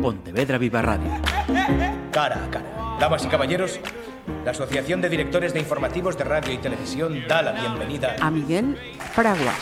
Pontevedra Viva Radio. Cara a cara. Damas y caballeros, la Asociación de Directores de Informativos de Radio y Televisión da la bienvenida a Miguel Fraguas.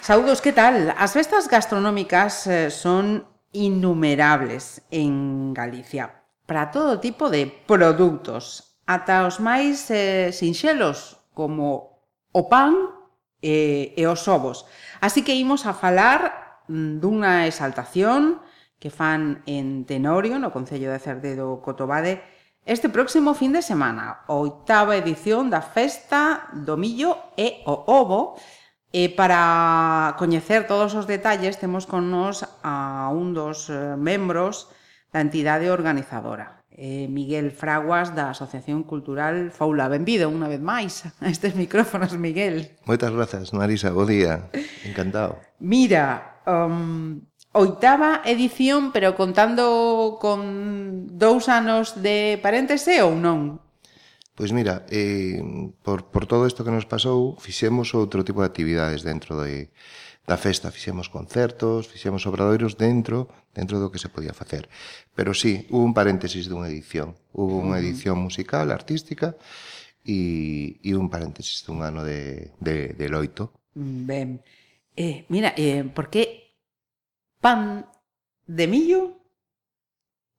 Saúdos, ¿qué tal? As festas gastronómicas eh, son innumerables en Galicia para todo tipo de produtos, ata os máis eh, sinxelos como o pan eh, e os ovos. Así que imos a falar Mm, dunha exaltación que fan en Tenorio, no Concello de Cerdedo Cotobade, este próximo fin de semana, a oitava edición da Festa do Millo e o Ovo, E para coñecer todos os detalles, temos con nós a un dos eh, membros da entidade organizadora eh, Miguel Fraguas da Asociación Cultural Foula. Benvido unha vez máis a estes micrófonos, Miguel. Moitas grazas, Marisa, bo día. Encantado. Mira, um, oitava edición, pero contando con dous anos de paréntese ou non? Pois mira, eh, por, por todo isto que nos pasou, fixemos outro tipo de actividades dentro de, da festa. Fixemos concertos, fixemos obradoiros dentro dentro do que se podía facer. Pero sí, hubo un paréntesis dunha edición. Hubo unha edición musical, artística, e, e un paréntesis dun ano de, de, de loito. Ben. Eh, mira, eh, por que pan de millo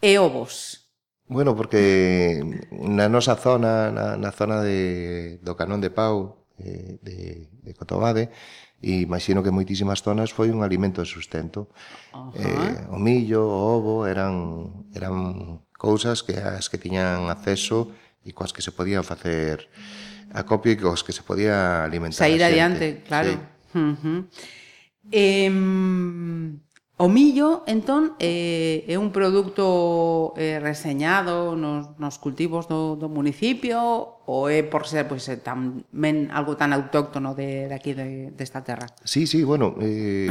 e ovos? Bueno, porque na nosa zona, na, na zona de, do Canón de Pau, eh, de, de Cotobade, e imagino que moitísimas zonas foi un alimento de sustento. Uh -huh. eh, o millo, o ovo eran eran cousas que as que tiñan acceso e coas que se podían facer acopio e coas que se podía alimentar Sair adiante, claro. Sí. Uh -huh. eh, O millo, entón, é, é un produto é, reseñado nos, nos cultivos do, do municipio ou é por ser pois, eh, tamén algo tan autóctono de, de aquí de, desta de terra? Sí, sí, bueno, eh,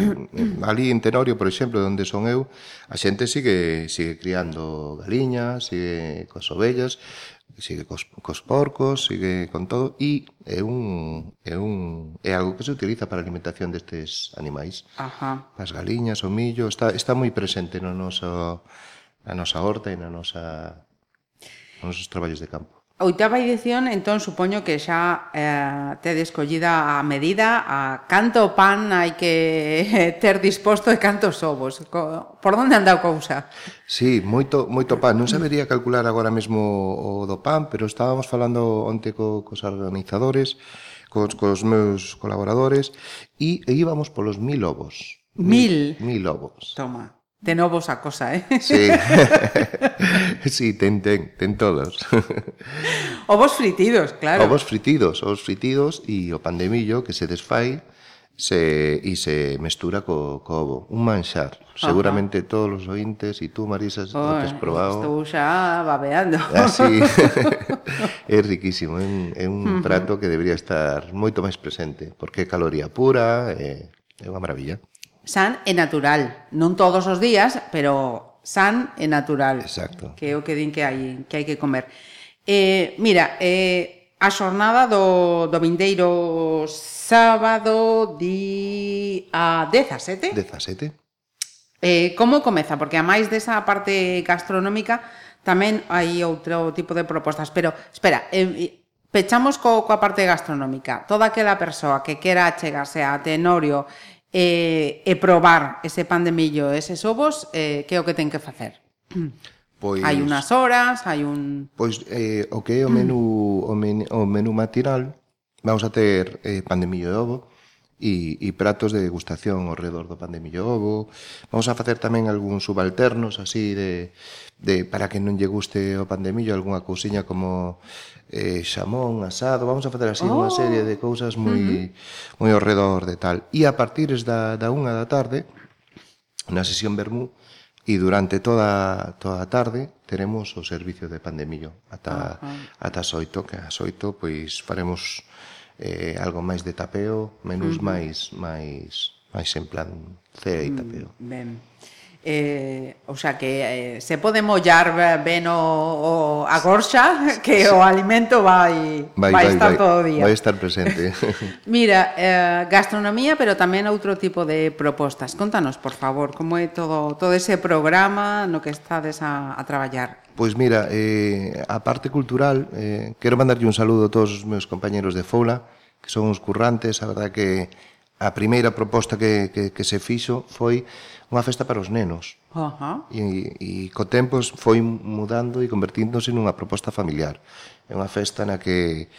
ali en Tenorio, por exemplo, onde son eu, a xente sigue, sigue criando galiñas, sigue coas ovellas, sigue cos, cos porcos, sigue con todo e é un é un é algo que se utiliza para a alimentación destes animais. Ajá. As galiñas, o millo, está está moi presente no noso na nosa horta e na nosa nos nosos traballos de campo. Oitava edición, entón, supoño que xa eh, tedes collida a medida a canto pan hai que ter disposto e cantos ovos. Por onde anda a cousa? Sí, moito, moito pan. Non sabería calcular agora mesmo o do pan, pero estábamos falando onte co, cos organizadores, cos, cos meus colaboradores, e, e íbamos polos mil ovos. Mil? Mil, mil ovos. Toma. De novo esa cosa, eh? Sí. sí, ten, ten, ten todos. Ovos fritidos, claro. Ovos fritidos, ovos fritidos e o pan de millo que se desfai se, e se mestura co, co ovo. Un manxar. Ajá. Seguramente todos os ointes e tú, Marisa, oh, o tes probado. Estou xa babeando. Ah, Así. é riquísimo. É un, é un uh -huh. prato que debería estar moito máis presente, porque é caloría pura, eh, é, é unha maravilla san e natural. Non todos os días, pero san e natural. Exacto. Que é o que din que hai que hai que comer. Eh, mira, eh, a xornada do, do vindeiro sábado di a 17. 17. Eh, como comeza? Porque a máis desa parte gastronómica tamén hai outro tipo de propostas, pero espera, eh, pechamos co, coa parte gastronómica. Toda aquela persoa que quera chegarse a Tenorio e, e probar ese pan de millo, eses ovos, eh, que é o que ten que facer. Pois, hai unhas horas, hai un... Pois eh, o que é o menú, mm. o, men, o menú matinal, vamos a ter eh, pan de millo de ovo, e, e pratos de degustación ao redor do pan de millo ovo. Vamos a facer tamén algúns subalternos así de, de para que non lle guste o pan de millo, algunha cousiña como eh, xamón, asado, vamos a facer así oh. unha serie de cousas moi uh -huh. moi ao redor de tal. E a partir da, da unha da tarde, na sesión Bermú, e durante toda toda a tarde teremos o servicio de pan de millo ata uh -huh. ata as 8, que as 8 pois faremos eh, algo máis de tapeo, menús uh -huh. máis máis máis en plan cea e mm, tapeo. Ben. Eh, o sea que eh, se pode mollar ben o, o a gorxa que o alimento vai, vai, vai estar vai, todo o día. Vai estar presente. Mira, eh, gastronomía pero tamén outro tipo de propostas. Contanos por favor como é todo, todo ese programa no que estades a, a traballar. Pois mira, eh, a parte cultural eh, quero mandarlle un saludo a todos os meus compañeros de Foula que son uns currantes, a verdade que a primeira proposta que, que, que se fixo foi unha festa para os nenos. Uh -huh. E, e co tempo foi mudando e convertíndose nunha proposta familiar. É unha festa na que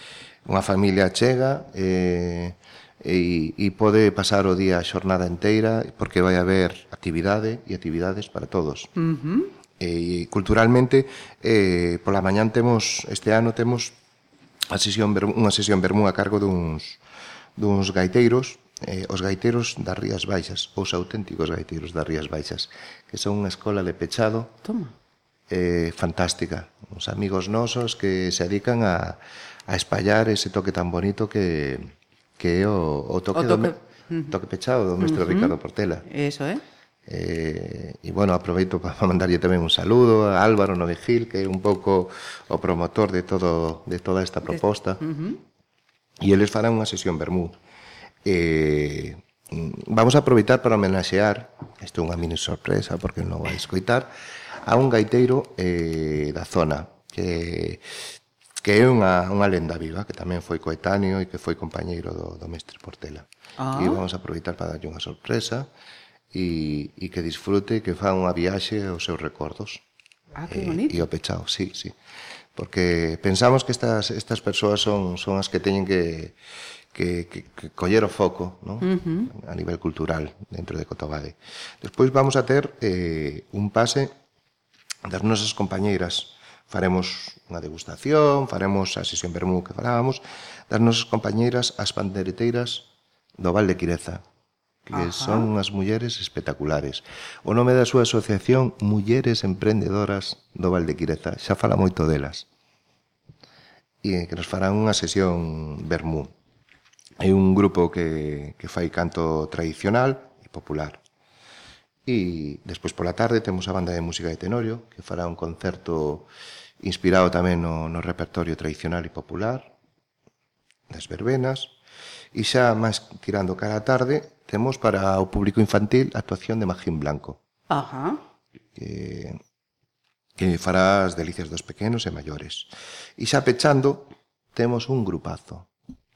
unha familia chega e, e, e pode pasar o día a xornada inteira porque vai haber actividade e actividades para todos. Uh -huh. E culturalmente, eh, pola mañán temos, este ano temos a sesión, unha sesión vermú a cargo duns, duns gaiteiros eh, os gaiteiros das Rías Baixas, os auténticos gaiteiros das Rías Baixas, que son unha escola de pechado Toma. Eh, fantástica. Uns amigos nosos que se dedican a, a espallar ese toque tan bonito que, que é o, o toque, o toque... Do, uh -huh. toque pechado do mestre uh -huh. Ricardo Portela. Eso, eh? Eh, e, bueno, aproveito para mandarlle tamén un saludo a Álvaro Novegil, que é un pouco o promotor de, todo, de toda esta proposta. Uh -huh. E eles farán unha sesión vermú. Uh eh, vamos a aproveitar para homenaxear, isto é unha mini sorpresa porque non vai escoitar, a un gaiteiro eh, da zona que que é unha, unha lenda viva, que tamén foi coetáneo e que foi compañeiro do, do mestre Portela. Ah. E vamos a aproveitar para darlle unha sorpresa e, e que disfrute, que fa unha viaxe aos seus recordos. Ah, que bonito. Eh, e, e o pechado, sí, sí. Porque pensamos que estas, estas persoas son, son as que teñen que, que, que, que coller o foco ¿no? uh -huh. a nivel cultural dentro de Cotobade. Despois vamos a ter eh, un pase das nosas compañeiras faremos unha degustación, faremos a sesión vermú que falábamos, das nosas compañeiras as pandereteiras do Val de Quireza, que Ajá. son unhas mulleres espectaculares. O nome da súa asociación Mulleres Emprendedoras do Val de Quireza, xa fala moito delas. E que nos farán unha sesión vermú. É un grupo que, que fai canto tradicional e popular. E despois pola tarde temos a banda de música de Tenorio, que fará un concerto inspirado tamén no, no repertorio tradicional e popular, das verbenas, e xa máis tirando cara a tarde, temos para o público infantil a actuación de Magín Blanco. Ajá. Que, que fará as delicias dos pequenos e maiores. E xa pechando, temos un grupazo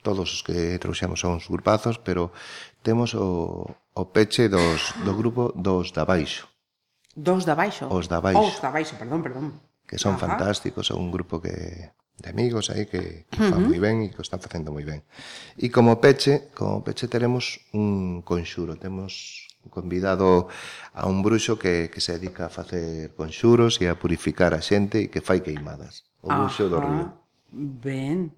todos os que trouxemos son uns grupazos, pero temos o, o peche dos, do grupo dos da Baixo. Dos da Baixo? Os da Baixo. Os da Baixo, perdón, perdón. Que son Ajá. fantásticos, son un grupo que de amigos aí que, que fan uh -huh. moi ben e que o están facendo moi ben. E como peche, como peche teremos un conxuro, temos convidado a un bruxo que, que se dedica a facer conxuros e a purificar a xente e que fai queimadas. O bruxo Ajá. do río. Ben.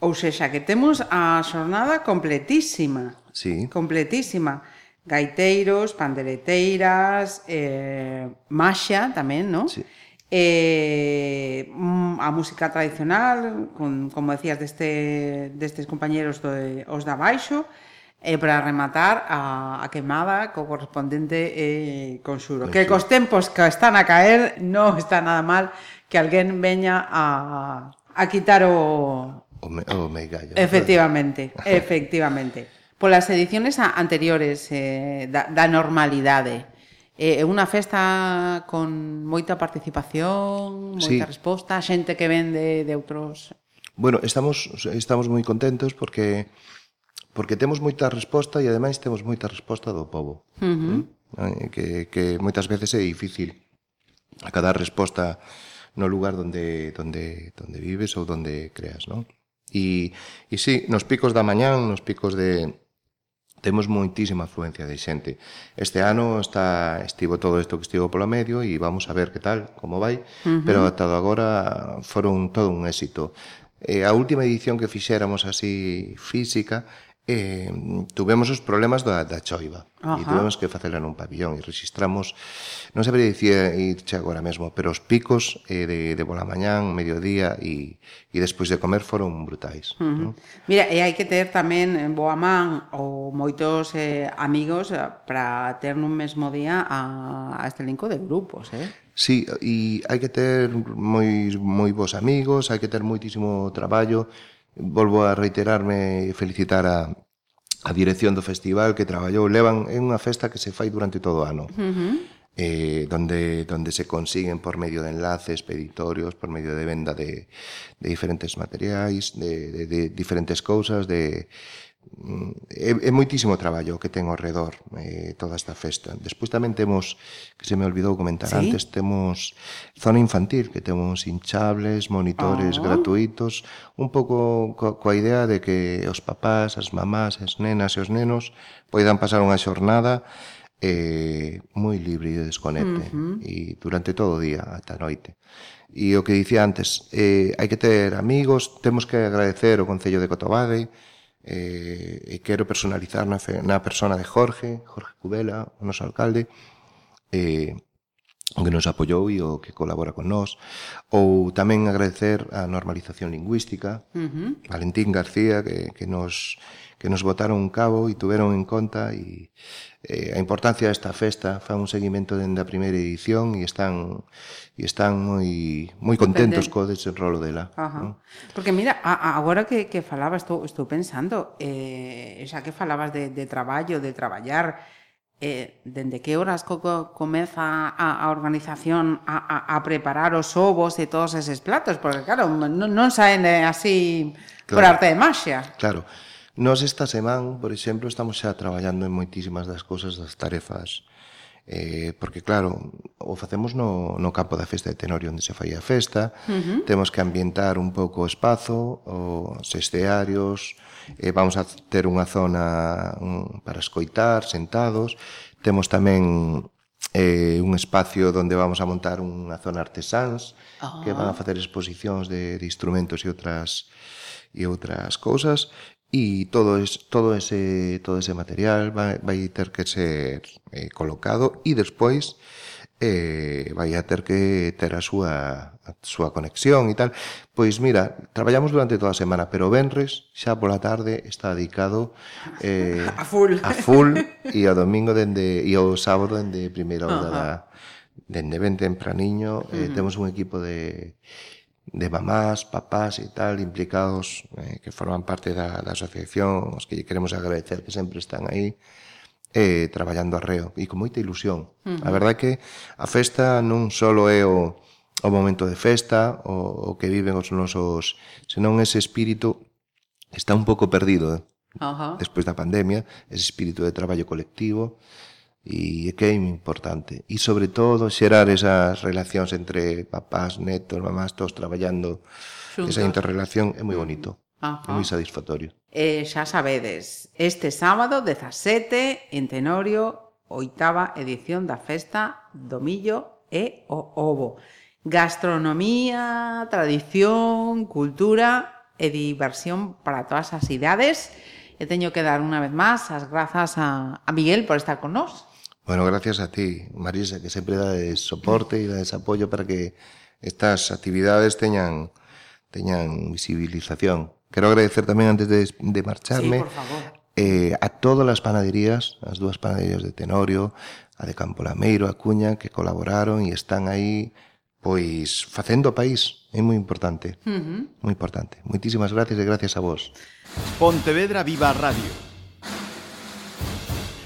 Ou sexa, que temos a xornada completísima. Sí. Completísima. Gaiteiros, pandereteiras, eh, maxa tamén, non? Sí. Eh, mm, a música tradicional, con, como decías, deste, destes compañeros do, os da baixo, E para rematar a, a quemada co correspondente eh, conxuro. Que cos tempos que están a caer non está nada mal que alguén veña a, a quitar o, Oh, Omega. Ya, efectivamente, efectivamente. Polas ediciones anteriores eh, da, da normalidade. É eh, unha festa con moita participación, moita sí. resposta, xente que vende de outros... Bueno, estamos estamos moi contentos porque porque temos moita resposta e ademais temos moita resposta do povo. Uh mm, eh, -huh. que, que moitas veces é difícil acadar resposta no lugar donde donde donde vives ou donde creas, non? E, e sí, nos picos da mañán, nos picos de, temos moitísima afluencia de xente. Este ano está estivo todo isto que estivo polo medio e vamos a ver que tal, como vai, uh -huh. pero ata agora foron todo un éxito. E a última edición que fixéramos así física eh, tuvemos os problemas da, da choiva Ajá. e tuvemos que facela nun pabillón e registramos, non sabería dicir irche agora mesmo, pero os picos eh, de, de bola mañán, mediodía e, e despois de comer foron brutais. Uh -huh. non? Mira, e hai que ter tamén en boa man ou moitos eh, amigos eh, para ter nun mesmo día a, a este linco de grupos, eh? Sí, e hai que ter moi, moi bons amigos, hai que ter moitísimo traballo, volvo a reiterarme e felicitar a, a dirección do festival que traballou levan é unha festa que se fai durante todo o ano uh -huh. eh, donde, donde se consiguen por medio de enlaces, peditorios por medio de venda de, de diferentes materiais de, de, de diferentes cousas de Mm, é, é moitísimo traballo que ten ao redor eh, toda esta festa. Despois tamén temos, que se me olvidou comentar ¿Sí? antes, temos zona infantil, que temos hinchables, monitores ah. oh. gratuitos, un pouco co, coa idea de que os papás, as mamás, as nenas e os nenos poidan pasar unha xornada eh, moi libre de desconecte uh -huh. e durante todo o día ata a noite. E o que dicía antes, eh, hai que ter amigos, temos que agradecer o Concello de Cotobade, eh, quero personalizar na, fe, na persona de Jorge, Jorge Cubela, o noso alcalde, eh, o que nos apoiou e o que colabora con nós, ou tamén agradecer a normalización lingüística, uh -huh. Valentín García, que, que nos que nos botaron un cabo e tuveron en conta e eh, a importancia desta festa fa un seguimento dende a primeira edición e están e están moi moi contentos co desenrolo dela. Ajá. ¿no? Porque mira, a, agora que, que falabas, estou, estou pensando, eh, xa que falabas de, de traballo, de traballar, eh, dende que horas co comeza a, a organización a, a, a preparar os ovos e todos eses platos? Porque claro, non, non saen eh, así claro. por arte de maxia. Claro. Nos esta semana, por exemplo, estamos xa traballando en moitísimas das cousas das tarefas Eh, porque claro, o facemos no, no campo da festa de Tenorio onde se fai a festa, uh -huh. temos que ambientar un pouco o espazo, os estearios, eh, vamos a ter unha zona un, para escoitar, sentados, temos tamén eh, un espacio onde vamos a montar unha zona artesáns, oh. que van a ah. facer exposicións de, de instrumentos e outras e outras cousas e todo, es, todo, ese, todo ese material vai, vai ter que ser eh, colocado e despois eh, vai a ter que ter a súa, a súa conexión e tal. Pois mira, traballamos durante toda a semana, pero venres xa pola tarde está dedicado eh, a full, a full e o domingo dende, e o sábado dende primeira hora uh -huh. da, dende ben tempraniño. Eh, uh -huh. Temos un equipo de de mamás, papás e tal implicados eh, que forman parte da, da asociación, os que lle queremos agradecer que sempre están aí eh, traballando arreo e con moita ilusión. Uh -huh. A verdade é que a festa non só é o, o momento de festa, o, o que viven os nosos, senón ese espírito está un pouco perdido eh? uh -huh. despois da pandemia, ese espírito de traballo colectivo, E é que é importante. E sobre todo xerar esas relacións entre papás, netos, mamás, todos traballando. Xuntos. Esa interrelación é moi bonito. Ajá. É moi satisfactorio. eh, xa sabedes, este sábado 17 en Tenorio, oitava edición da festa do millo e o ovo. Gastronomía, tradición, cultura e diversión para todas as idades. E teño que dar unha vez máis as grazas a, a Miguel por estar con nós. Bueno, gracias a ti, Marisa, que sempre dades soporte e dades apoio para que estas actividades teñan teñan visibilización. Quero agradecer tamén antes de, de marcharme sí, por favor. Eh, a todas as panaderías, as dúas panaderías de Tenorio, a de Campo Lameiro, a Cuña, que colaboraron e están aí pois facendo o país. É moi importante. Uh -huh. Moi importante. Moitísimas gracias e gracias a vos. Pontevedra Viva Radio